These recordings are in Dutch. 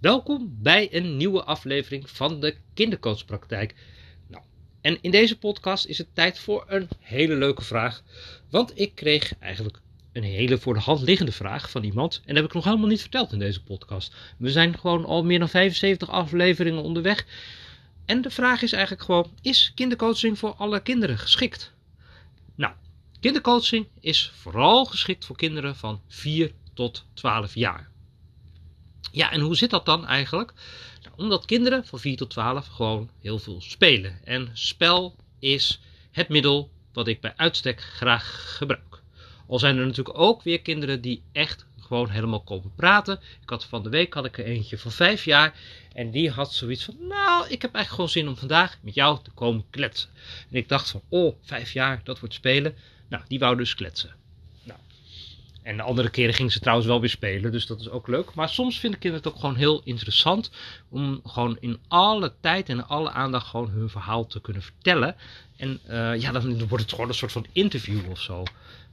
Welkom bij een nieuwe aflevering van de Kindercoachpraktijk. Nou, en in deze podcast is het tijd voor een hele leuke vraag. Want ik kreeg eigenlijk een hele voor de hand liggende vraag van iemand. En dat heb ik nog helemaal niet verteld in deze podcast. We zijn gewoon al meer dan 75 afleveringen onderweg. En de vraag is eigenlijk gewoon: is kindercoaching voor alle kinderen geschikt? Nou, kindercoaching is vooral geschikt voor kinderen van 4 tot 12 jaar. Ja, en hoe zit dat dan eigenlijk? Nou, omdat kinderen van 4 tot 12 gewoon heel veel spelen. En spel is het middel wat ik bij uitstek graag gebruik. Al zijn er natuurlijk ook weer kinderen die echt gewoon helemaal komen praten. Ik had van de week had ik er eentje van 5 jaar. En die had zoiets van, nou, ik heb eigenlijk gewoon zin om vandaag met jou te komen kletsen. En ik dacht van, oh, 5 jaar, dat wordt spelen. Nou, die wou dus kletsen. En de andere keren gingen ze trouwens wel weer spelen, dus dat is ook leuk. Maar soms vind ik het ook gewoon heel interessant om gewoon in alle tijd en alle aandacht gewoon hun verhaal te kunnen vertellen. En uh, ja, dan wordt het gewoon een soort van interview of zo.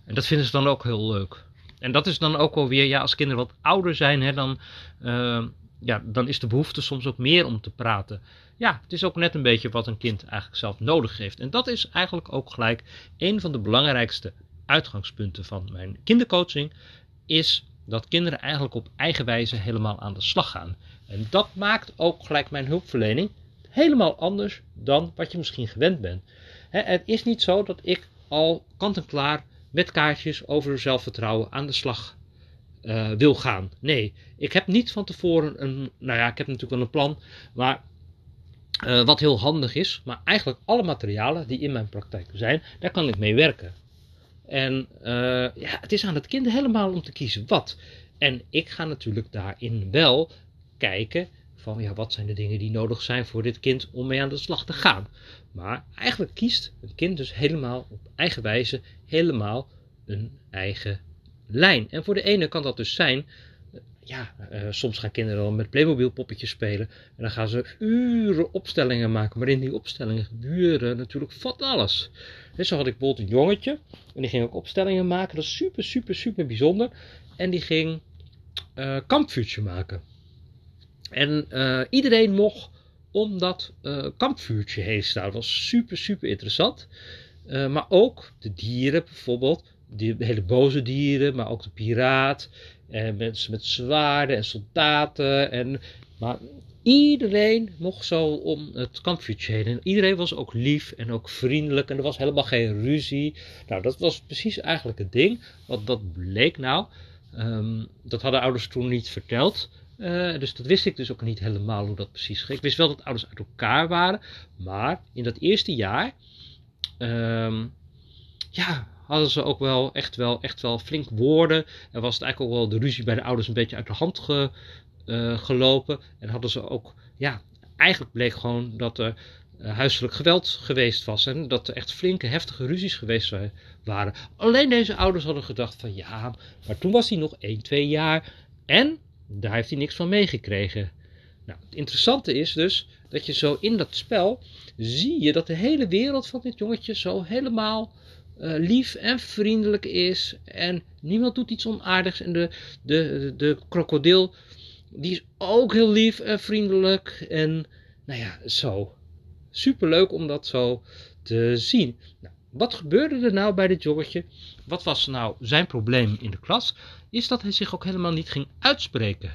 En dat vinden ze dan ook heel leuk. En dat is dan ook wel weer, ja, als kinderen wat ouder zijn, hè, dan, uh, ja, dan is de behoefte soms ook meer om te praten. Ja, het is ook net een beetje wat een kind eigenlijk zelf nodig heeft. En dat is eigenlijk ook gelijk een van de belangrijkste uitgangspunten van mijn kindercoaching is dat kinderen eigenlijk op eigen wijze helemaal aan de slag gaan. En dat maakt ook gelijk mijn hulpverlening helemaal anders dan wat je misschien gewend bent. het is niet zo dat ik al kant-en-klaar met kaartjes over zelfvertrouwen aan de slag uh, wil gaan. Nee, ik heb niet van tevoren een. Nou ja, ik heb natuurlijk wel een plan, maar. Uh, wat heel handig is, maar eigenlijk alle materialen die in mijn praktijk zijn, daar kan ik mee werken. En uh, ja, het is aan het kind helemaal om te kiezen wat. En ik ga natuurlijk daarin wel kijken van ja, wat zijn de dingen die nodig zijn voor dit kind om mee aan de slag te gaan. Maar eigenlijk kiest een kind dus helemaal op eigen wijze helemaal een eigen lijn. En voor de ene kan dat dus zijn ja, uh, soms gaan kinderen wel met Playmobil poppetjes spelen. En dan gaan ze uren opstellingen maken. Maar in die opstellingen gebeuren natuurlijk van alles. Dus zo had ik bijvoorbeeld een jongetje. En die ging ook opstellingen maken. Dat is super, super, super bijzonder. En die ging uh, kampvuurtje maken. En uh, iedereen mocht om dat kampvuurtje heen staan. Dat was super, super interessant. maar ook de dieren bijvoorbeeld. Die hele boze dieren, maar ook de piraat. En mensen met zwaarden en soldaten. En, maar iedereen mocht zo om het kampvuurtje heen. En iedereen was ook lief en ook vriendelijk. En er was helemaal geen ruzie. Nou, dat was precies eigenlijk het ding. Wat dat bleek nou. Um, dat hadden ouders toen niet verteld. Uh, dus dat wist ik dus ook niet helemaal hoe dat precies ging. Ik wist wel dat ouders uit elkaar waren. Maar in dat eerste jaar. Um, ja, hadden ze ook wel echt wel, echt wel flink woorden. En was het eigenlijk ook wel de ruzie bij de ouders een beetje uit de hand ge, uh, gelopen. En hadden ze ook, ja, eigenlijk bleek gewoon dat er uh, huiselijk geweld geweest was. En dat er echt flinke, heftige ruzies geweest waren. Alleen deze ouders hadden gedacht van ja, maar toen was hij nog 1, 2 jaar. En daar heeft hij niks van meegekregen. Nou, het interessante is dus dat je zo in dat spel zie je dat de hele wereld van dit jongetje zo helemaal uh, lief en vriendelijk is. En niemand doet iets onaardigs. En de, de, de, krokodil, die is ook heel lief en vriendelijk. En nou ja, zo. Superleuk om dat zo te zien. Nou, wat gebeurde er nou bij dit jongetje? Wat was nou zijn probleem in de klas? Is dat hij zich ook helemaal niet ging uitspreken.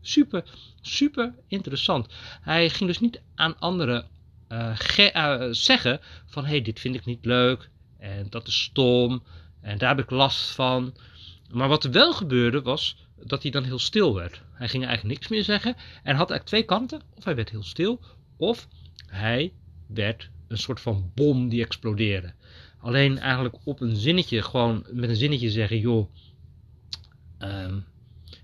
Super, super interessant. Hij ging dus niet aan anderen uh, uh, zeggen van hé, hey, dit vind ik niet leuk, en dat is stom. En daar heb ik last van. Maar wat er wel gebeurde was dat hij dan heel stil werd. Hij ging eigenlijk niks meer zeggen. En had eigenlijk twee kanten. Of hij werd heel stil. Of hij werd een soort van bom die explodeerde. Alleen eigenlijk op een zinnetje, gewoon met een zinnetje zeggen, joh, um,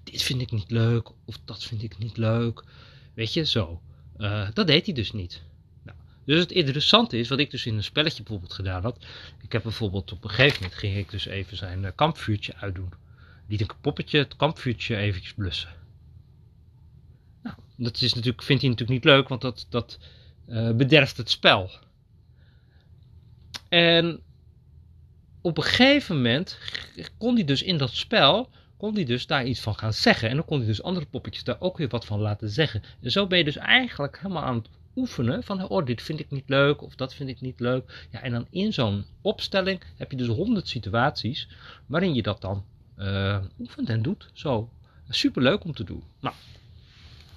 dit vind ik niet leuk, of dat vind ik niet leuk. Weet je, zo. Uh, dat deed hij dus niet. Dus het interessante is, wat ik dus in een spelletje bijvoorbeeld gedaan had. Ik heb bijvoorbeeld op een gegeven moment ging ik dus even zijn uh, kampvuurtje uitdoen. Liet een poppetje het kampvuurtje eventjes blussen. Nou, dat is natuurlijk, vindt hij natuurlijk niet leuk, want dat, dat uh, bederft het spel. En op een gegeven moment kon hij dus in dat spel, kon hij dus daar iets van gaan zeggen. En dan kon hij dus andere poppetjes daar ook weer wat van laten zeggen. En zo ben je dus eigenlijk helemaal aan het oefenen van, oh, dit vind ik niet leuk of dat vind ik niet leuk. Ja, en dan in zo'n opstelling heb je dus honderd situaties waarin je dat dan uh, oefent en doet. Zo, super leuk om te doen. Nou,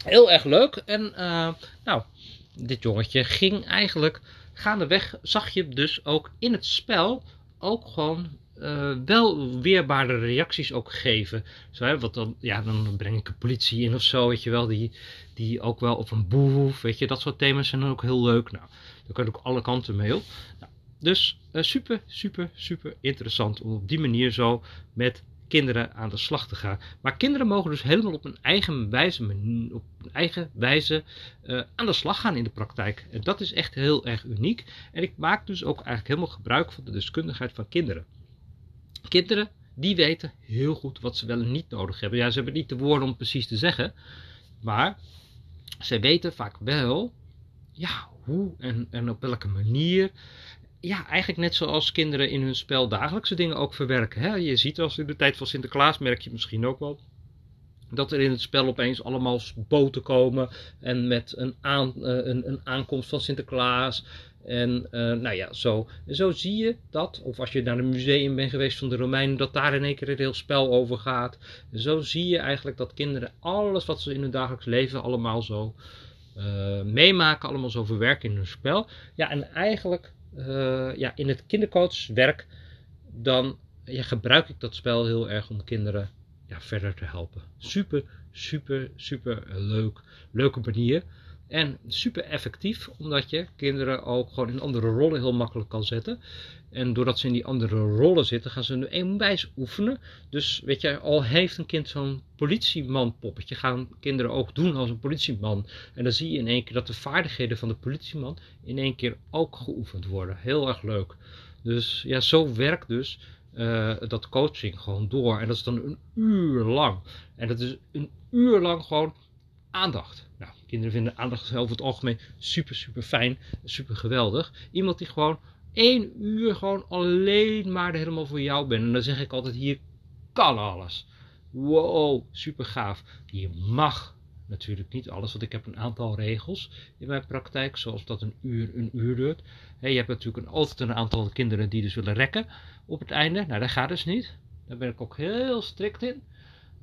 heel erg leuk. En uh, nou, dit jongetje ging eigenlijk gaandeweg, zag je dus ook in het spel ook gewoon uh, wel weerbare reacties ook geven. Zo, hè, wat dan, ja, dan breng ik de politie in of zo, weet je wel, die, die ook wel op een boef, weet je, dat soort thema's zijn dan ook heel leuk. Nou, daar kan je ook alle kanten mee. Nou, dus uh, super, super, super interessant om op die manier zo met kinderen aan de slag te gaan. Maar kinderen mogen dus helemaal op een eigen wijze, op een eigen wijze uh, aan de slag gaan in de praktijk. En dat is echt heel erg uniek. En ik maak dus ook eigenlijk helemaal gebruik van de deskundigheid van kinderen. Kinderen, die weten heel goed wat ze wel en niet nodig hebben. Ja, ze hebben niet de woorden om precies te zeggen. Maar ze weten vaak wel, ja, hoe en, en op welke manier ja, eigenlijk net zoals kinderen in hun spel dagelijkse dingen ook verwerken. Hè? Je ziet als in de tijd van Sinterklaas, merk je misschien ook wel, dat er in het spel opeens allemaal boten komen en met een, aan, uh, een, een, aankomst van Sinterklaas. En uh, nou ja, zo. Zo zie je dat, of als je naar een museum bent geweest van de Romeinen, dat daar in één keer het heel spel over gaat. Zo zie je eigenlijk dat kinderen alles wat ze in hun dagelijks leven allemaal zo uh, meemaken, allemaal zo verwerken in hun spel. Ja, en eigenlijk uh, ja, in het kindercoachwerk, dan ja, gebruik ik dat spel heel erg om kinderen ja, verder te helpen. Super, super, super leuk. Leuke manier. En super effectief, omdat je kinderen ook gewoon in andere rollen heel makkelijk kan zetten. En doordat ze in die andere rollen zitten, gaan ze nu eenwijs oefenen. Dus weet je, al heeft een kind zo'n politieman poppetje, gaan kinderen ook doen als een politieman. En dan zie je in één keer dat de vaardigheden van de politieman in één keer ook geoefend worden. Heel erg leuk. Dus ja, zo werkt dus uh, dat coaching gewoon door. En dat is dan een uur lang. En dat is een uur lang gewoon aandacht. Nou, kinderen vinden aandacht over het algemeen super, super fijn, super geweldig. Iemand die gewoon één uur gewoon alleen maar er helemaal voor jou bent. En dan zeg ik altijd, hier kan alles. Wow, super gaaf. Je mag natuurlijk niet alles, want ik heb een aantal regels in mijn praktijk, zoals dat een uur een uur duurt. je hebt natuurlijk een, altijd een aantal kinderen die dus willen rekken op het einde. Nou, dat gaat dus niet. Daar ben ik ook heel strikt in.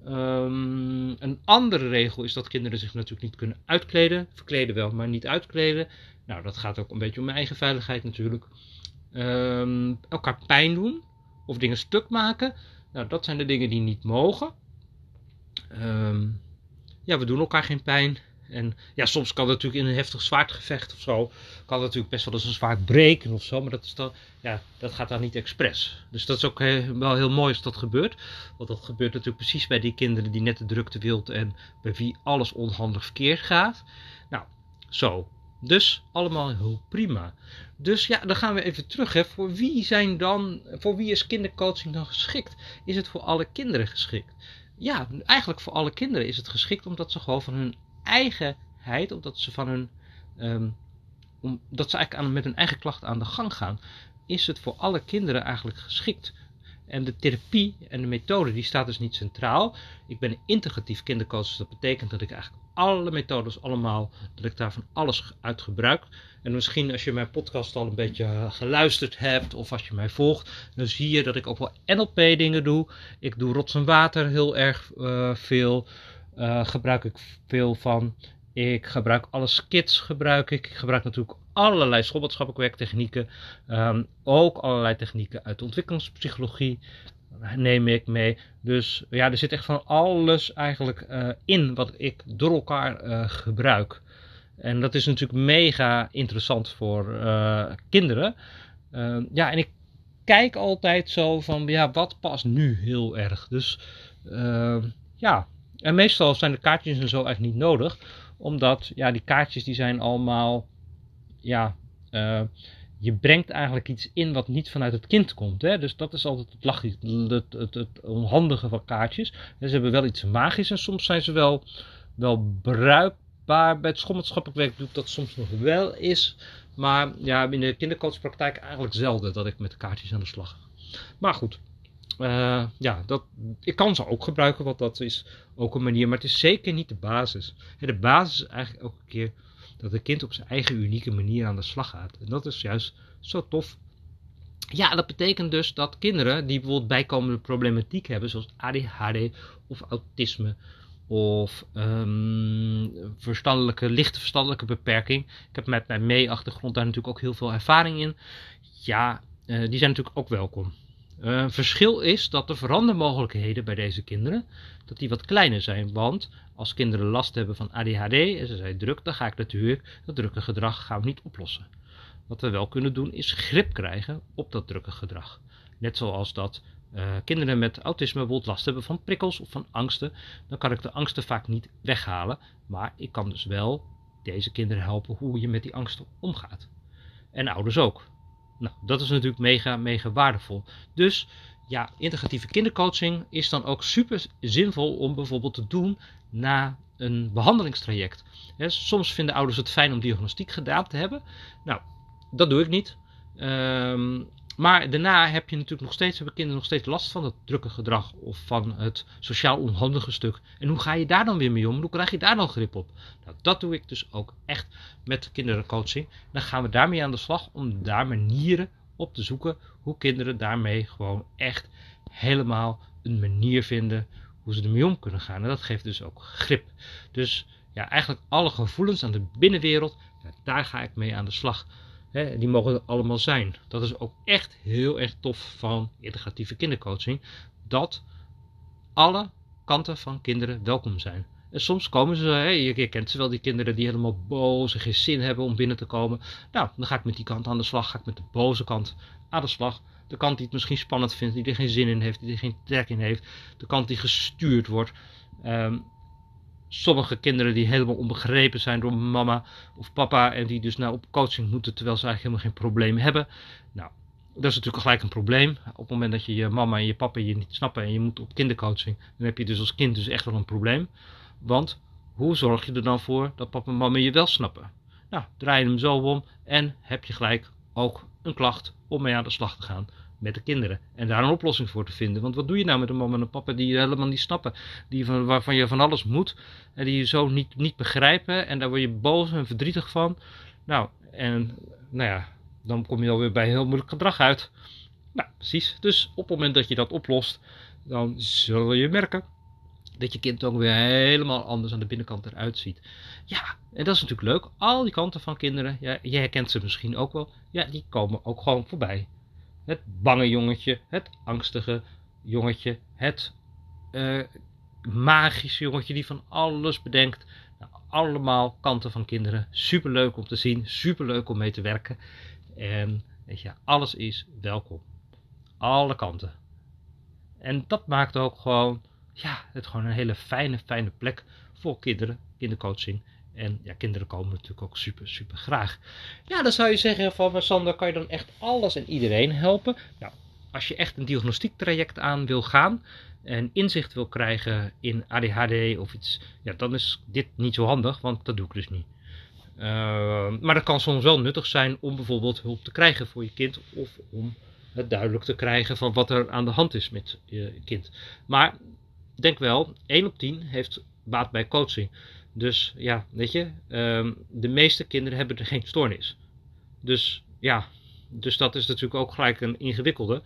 Um, een andere regel is dat kinderen zich natuurlijk niet kunnen uitkleden. Verkleden wel, maar niet uitkleden. Nou, dat gaat ook een beetje om mijn eigen veiligheid natuurlijk. Um, elkaar pijn doen of dingen stuk maken. Nou, dat zijn de dingen die niet mogen. Um, ja, we doen elkaar geen pijn. En ja, soms kan het natuurlijk in een heftig zwaardgevecht of zo, kan het natuurlijk best wel eens een zwaard breken of zo, maar dat, is dan, ja, dat gaat dan niet expres. Dus dat is ook wel heel mooi als dat gebeurt, want dat gebeurt natuurlijk precies bij die kinderen die net de drukte wilt en bij wie alles onhandig verkeerd gaat. Nou, zo. Dus allemaal heel prima. Dus ja, dan gaan we even terug. Hè. Voor wie zijn dan, voor wie is kindercoaching dan geschikt? Is het voor alle kinderen geschikt? Ja, eigenlijk voor alle kinderen is het geschikt omdat ze gewoon van hun eigenheid, omdat ze van hun, um, omdat ze eigenlijk aan, met hun eigen klachten aan de gang gaan, is het voor alle kinderen eigenlijk geschikt. En de therapie en de methode die staat dus niet centraal. Ik ben een integratief kindercoach, dus dat betekent dat ik eigenlijk alle methodes allemaal, dat ik daar van alles uit gebruik. En misschien als je mijn podcast al een beetje geluisterd hebt of als je mij volgt, dan zie je dat ik ook wel NLP dingen doe. Ik doe rots en water heel erg uh, veel. Uh, gebruik ik veel van. Ik gebruik alle skits, gebruik ik. Ik gebruik natuurlijk allerlei schoolmaatschappelijk werktechnieken. Um, ook allerlei technieken uit de ontwikkelingspsychologie neem ik mee. Dus ja, er zit echt van alles eigenlijk uh, in wat ik door elkaar uh, gebruik. En dat is natuurlijk mega interessant voor kinderen. Ehm, ja, en ik kijk altijd zo van, ja, wat past nu heel erg? Dus ehm, ja, en meestal zijn de kaartjes en zo eigenlijk niet nodig. Omdat, ja, die kaartjes die zijn allemaal, ja, uh, je brengt eigenlijk iets in wat niet vanuit het kind komt. Hè? Dus dat is altijd het, lach, het, het, het onhandige van kaartjes. ze hebben wel iets magisch en soms zijn ze wel, wel bruikbaar. Bij het schoolmaatschappelijk werk doe ik dat soms nog wel is. Maar ja, in de kindercoachpraktijk eigenlijk zelden dat ik met kaartjes aan de slag ga. Maar goed, Uh, ja, dat, ik kan ze ook gebruiken, want dat is ook een manier. Maar het is zeker niet de basis. de basis is eigenlijk elke keer dat een kind op zijn eigen unieke manier aan de slag gaat. En dat is juist zo tof. Ja, dat betekent dus dat kinderen die bijvoorbeeld bijkomende problematiek hebben, zoals ADHD of autisme of um, verstandelijke, lichte verstandelijke beperking. Ik heb met mijn mee-achtergrond daar natuurlijk ook heel veel ervaring in. Ja, uh, die zijn natuurlijk ook welkom. Uh, verschil is dat de verandermogelijkheden bij deze kinderen dat die wat kleiner zijn. Want als kinderen last hebben van ADHD en ze zijn druk, dan ga ik natuurlijk dat drukke gedrag gaan we niet oplossen. Wat we wel kunnen doen is grip krijgen op dat drukke gedrag. Net zoals dat uh, kinderen met autisme bijvoorbeeld last hebben van prikkels of van angsten. Dan kan ik de angsten vaak niet weghalen. Maar ik kan dus wel deze kinderen helpen hoe je met die angsten omgaat. En ouders ook. Nou, dat is natuurlijk mega, mega waardevol. Dus ja, integratieve kindercoaching is dan ook super zinvol om bijvoorbeeld te doen na een behandelingstraject. soms vinden ouders het fijn om diagnostiek gedaan te hebben. Nou, dat doe ik niet. Um, maar daarna heb je natuurlijk nog steeds, hebben kinderen nog steeds last van het drukke gedrag of van het sociaal onhandige stuk. En hoe ga je daar dan weer mee om? Hoe krijg je daar dan grip op? Nou, dat doe ik dus ook echt met kindercoaching. Dan gaan we daarmee aan de slag om daar manieren op te zoeken hoe kinderen daarmee gewoon echt helemaal een manier vinden hoe ze ermee om kunnen gaan. En dat geeft dus ook grip. Dus ja, eigenlijk alle gevoelens aan de binnenwereld, daar ga ik mee aan de slag. Hè, die mogen allemaal zijn. Dat is ook echt heel erg tof van integratieve kindercoaching. Dat alle kanten van kinderen welkom zijn. En soms komen ze, hè, je, kent ze wel, die kinderen die helemaal boos en geen zin hebben om binnen te komen. Nou, dan ga ik met die kant aan de slag, ga ik met de boze kant aan de slag. De kant die het misschien spannend vindt, die er geen zin in heeft, die er geen trek in heeft. De kant die gestuurd wordt. Um, sommige kinderen die helemaal onbegrepen zijn door mama of papa en die dus nou op coaching moeten terwijl ze eigenlijk helemaal geen probleem hebben. Nou, dat is natuurlijk gelijk een probleem. Op het moment dat je je mama en je papa je niet snappen en je moet op kindercoaching, dan heb je dus als kind dus echt wel een probleem. Want hoe zorg je er dan voor dat papa en mama je wel snappen? Nou, draai je hem zo om en heb je gelijk ook een klacht om mee aan de slag te gaan met de kinderen. En daar een oplossing voor te vinden. Want wat doe je nou met een mama en een papa die je helemaal niet snappen? Die van, waarvan je van alles moet. En die je zo niet, niet begrijpen. En daar word je boos en verdrietig van. Nou, en nou ja, dan kom je alweer bij heel moeilijk gedrag uit. Nou, precies. Dus op het moment dat je dat oplost, dan zul je merken dat je kind ook weer helemaal anders aan de binnenkant eruit ziet. Ja, en dat is natuurlijk leuk. Al die kanten van kinderen, ja, herkent ze misschien ook wel. Ja, die komen ook gewoon voorbij. Het bange jongetje, het angstige jongetje, het uh, magische jongetje die van alles bedenkt. Nou, allemaal kanten van kinderen. Superleuk om te zien, superleuk om mee te werken. En weet je, alles is welkom. Alle kanten. En dat maakt ook gewoon, ja, het gewoon een hele fijne, fijne plek voor kinderen, kindercoaching. En ja, kinderen komen natuurlijk ook super, super graag. Ja, dan zou je zeggen van, Sander, kan je dan echt alles en iedereen helpen? Nou, als je echt een diagnostiek traject aan wil gaan en inzicht wil krijgen in ADHD of iets, ja, dan is dit niet zo handig, want dat doe ik dus niet. Uh, maar dat kan soms wel nuttig zijn om bijvoorbeeld hulp te krijgen voor je kind of om het duidelijk te krijgen van wat er aan de hand is met je kind. Maar denk wel, 1 op 10 heeft baat bij coaching. Dus ja, weet je, um, de meeste kinderen hebben er geen stoornis. Dus ja, dus dat is natuurlijk ook gelijk een ingewikkelde.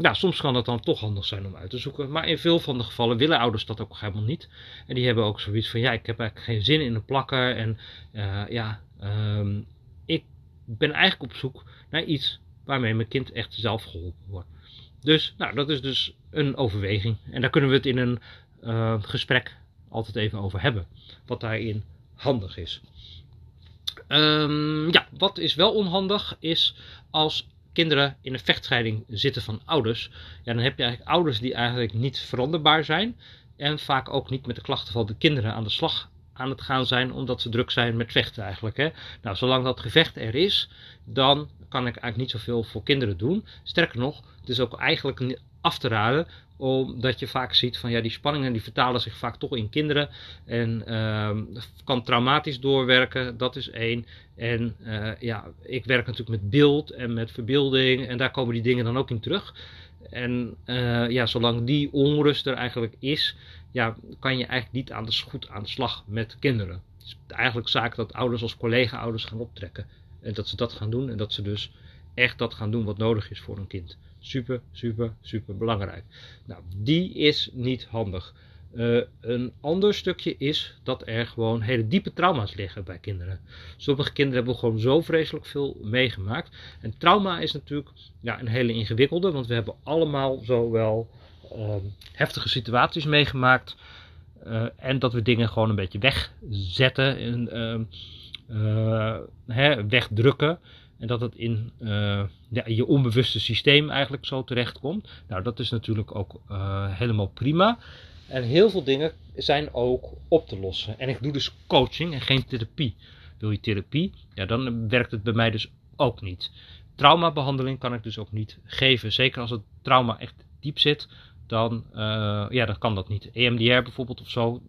Ja, soms kan het dan toch handig zijn om uit te zoeken. Maar in veel van de gevallen willen ouders dat ook helemaal niet. En die hebben ook zoiets van, ja, ik heb eigenlijk geen zin in een plakker. En uh, ja, um, ik ben eigenlijk op zoek naar iets waarmee mijn kind echt zelf geholpen wordt. Dus, nou, dat is dus een overweging. En daar kunnen we het in een uh, gesprek altijd even over hebben. Wat daarin handig is. Um, ja, wat is wel onhandig is als kinderen in een vechtscheiding zitten van ouders. Ja, dan heb je eigenlijk ouders die eigenlijk niet veranderbaar zijn. En vaak ook niet met de klachten van de kinderen aan de slag aan het gaan zijn, omdat ze druk zijn met vechten eigenlijk. Hè. Nou, zolang dat gevecht er is, dan kan ik eigenlijk niet zoveel voor kinderen doen. Sterker nog, het is ook eigenlijk af te raden Omdat je vaak ziet van ja, die spanningen die vertalen zich vaak toch in kinderen. En ehm, kan traumatisch doorwerken, dat is één. En uh, ja, ik werk natuurlijk met beeld en met verbeelding. En daar komen die dingen dan ook in terug. En uh, ja, zolang die onrust er eigenlijk is, ja, kan je eigenlijk niet aan de, goed aan de slag met kinderen. Het is eigenlijk zaak dat ouders als collega-ouders gaan optrekken. En dat ze dat gaan doen en dat ze dus echt dat gaan doen wat nodig is voor een kind. Super, super, super belangrijk. Nou, die is niet handig. Uh, een ander stukje is dat er gewoon hele diepe trauma's liggen bij kinderen. Sommige kinderen hebben gewoon zo vreselijk veel meegemaakt. En trauma is natuurlijk ja, een hele ingewikkelde, want we hebben allemaal zowel uh, heftige situaties meegemaakt. Uh, en dat we dingen gewoon een beetje wegzetten en ehm, hè, wegdrukken. En dat het in uh, ja, je onbewuste systeem eigenlijk zo terechtkomt. Nou, dat is natuurlijk ook uh, helemaal prima. En heel veel dingen zijn ook op te lossen. En ik doe dus coaching en geen therapie. Wil je therapie? Ja, dan werkt het bij mij dus ook niet. Traumabehandeling kan ik dus ook niet geven. Zeker als het trauma echt diep zit, dan, uh, ja, dan kan dat niet. EMDR bijvoorbeeld of zo,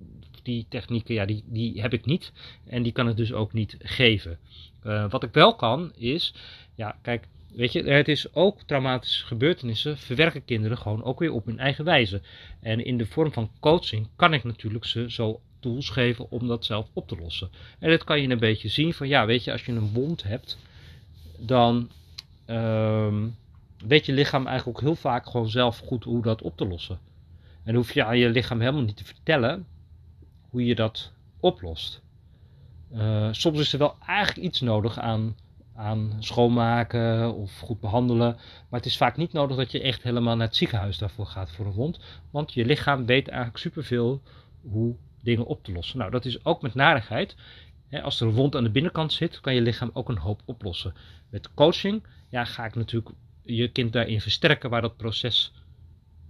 die technieken, ja, die, die heb ik niet. En die kan ik dus ook niet geven. Uh, wat ik wel kan is, ja, kijk, weet je, het is ook traumatische gebeurtenissen verwerken kinderen gewoon ook weer op hun eigen wijze. En in de vorm van coaching kan ik natuurlijk ze zo tools geven om dat zelf op te lossen. En dat kan je een beetje zien van, ja, weet je, als je een wond hebt, dan um, weet je lichaam eigenlijk ook heel vaak gewoon zelf goed hoe dat op te lossen. En hoef je aan je lichaam helemaal niet te vertellen hoe je dat oplost. Uh, soms is er wel eigenlijk iets nodig aan, aan schoonmaken of goed behandelen. Maar het is vaak niet nodig dat je echt helemaal naar het ziekenhuis daarvoor gaat voor een wond. Want je lichaam weet eigenlijk superveel hoe dingen op te lossen. Nou, dat is ook met narigheid. Als er een wond aan de binnenkant zit, kan je lichaam ook een hoop oplossen. Met coaching ja, ga ik natuurlijk je kind daarin versterken waar dat proces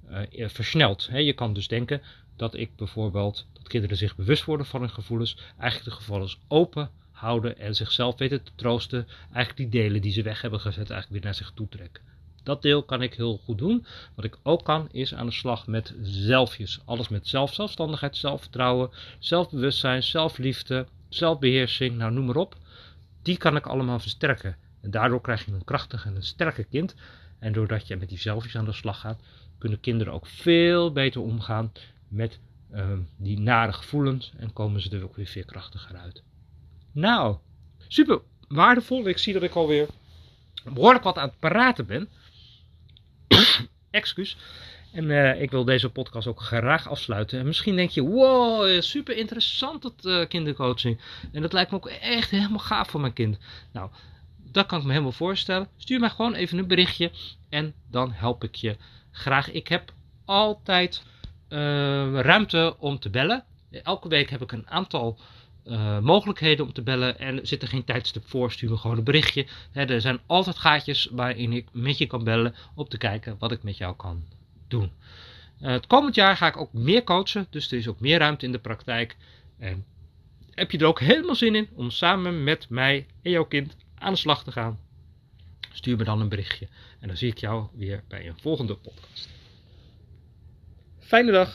uh, versnelt. je kan dus denken dat ik bijvoorbeeld, dat kinderen zich bewust worden van hun gevoelens, eigenlijk de gevoelens open houden en zichzelf weten te troosten, eigenlijk die delen die ze weg hebben gezet, eigenlijk weer naar zich toe trekken. Dat deel kan ik heel goed doen. Wat ik ook kan, is aan de slag met zelfjes. Alles met zelf, zelfstandigheid, zelfvertrouwen, zelfbewustzijn, zelfliefde, zelfbeheersing, nou noem maar op. Die kan ik allemaal versterken. En daardoor krijg je een krachtig en een sterke kind. En doordat je met die zelfjes aan de slag gaat, kunnen kinderen ook veel beter omgaan met uh, die nare gevoelens en komen ze er ook weer veerkrachtiger uit. Nou, super waardevol. Ik zie dat ik alweer behoorlijk wat aan het praten ben. Excuus. En uh, ik wil deze podcast ook graag afsluiten. En misschien denk je, wow, super interessant dat uh, kindercoaching. En dat lijkt me ook echt helemaal gaaf voor mijn kind. Nou, dat kan ik me helemaal voorstellen. Stuur mij gewoon even een berichtje en dan help ik je graag. Ik heb altijd ruimte om te bellen. Elke week heb ik een aantal uh, mogelijkheden om te bellen en zit er geen tijdstip voor, stuur me gewoon een berichtje. er zijn altijd gaatjes waarin ik met je kan bellen om te kijken wat ik met jou kan doen. Uh, het komend jaar ga ik ook meer coachen, dus er is ook meer ruimte in de praktijk. En heb je er ook helemaal zin in om samen met mij en jouw kind aan de slag te gaan? Stuur me dan een berichtje en dan zie ik jou weer bij een volgende podcast. Fijne dag!